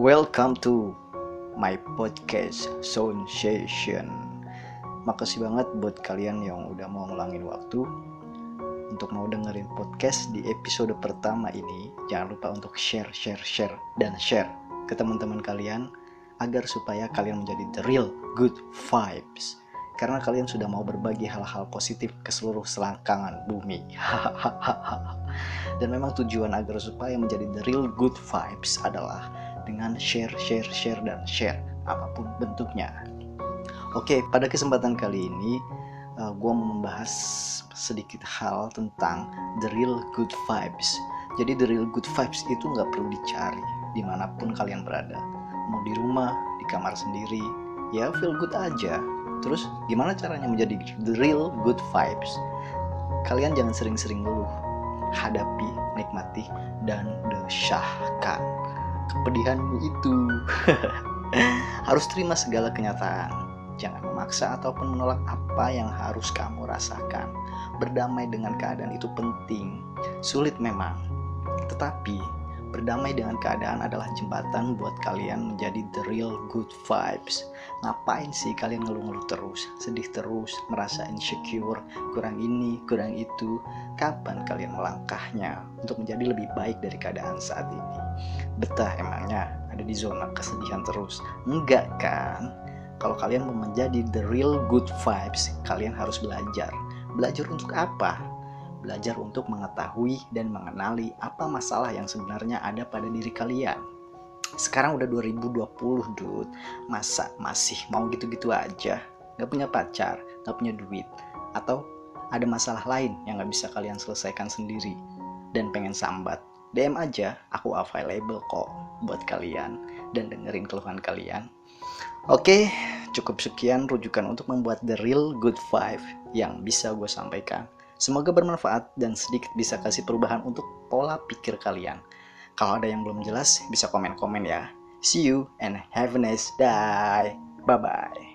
Welcome to my podcast Sound Session. Makasih banget buat kalian yang udah mau ngulangin waktu untuk mau dengerin podcast di episode pertama ini. Jangan lupa untuk share, share, share, dan share ke teman-teman kalian agar supaya kalian menjadi the real good vibes. Karena kalian sudah mau berbagi hal-hal positif ke seluruh selangkangan bumi. Dan memang tujuan agar supaya menjadi the real good vibes adalah dengan share, share, share, dan share apa pun bentuknya. Oke, pada kesempatan kali ini uh, gue mau membahas sedikit hal tentang the real good vibes. Jadi the real good vibes itu nggak perlu dicari di mana pun kalian berada. Mau di rumah, di kamar sendiri, ya feel good aja. Terus gimana caranya menjadi the real good vibes? Kalian jangan sering-sering ngeluh. Hadapi, nikmati, dan desahkan kepedihanmu itu. harus terima segala kenyataan. Jangan memaksa ataupun menolak apa yang harus kamu rasakan. Berdamai dengan keadaan itu penting. Sulit memang, tetapi berdamai dengan keadaan adalah jembatan buat kalian menjadi the real good vibes. Ngapain sih kalian ngeluh-ngeluh terus, sedih terus, merasa insecure, kurang ini, kurang itu? Kapan kalian melangkahnya untuk menjadi lebih baik dari keadaan saat ini? Betah emangnya ada di zona kesedihan terus? Enggak kan? Kalau kalian mau menjadi the real good vibes, kalian harus belajar. Belajar untuk apa? Belajar untuk mengetahui dan mengenali apa masalah yang sebenarnya ada pada diri kalian. Sekarang udah 2020, dude. Masa masih mau gitu-gitu aja? Gak punya pacar, gak punya duit, atau ada masalah lain yang gak bisa kalian selesaikan sendiri dan pengen sambat. DM aja, aku available kok buat kalian dan dengerin keluhan kalian. Oke, cukup sekian rujukan untuk membuat the real good five yang bisa gue sampaikan. Semoga bermanfaat dan sedikit bisa kasih perubahan untuk pola pikir kalian. Kalau ada yang belum jelas, bisa komen-komen ya. See you and have a nice day. Bye-bye.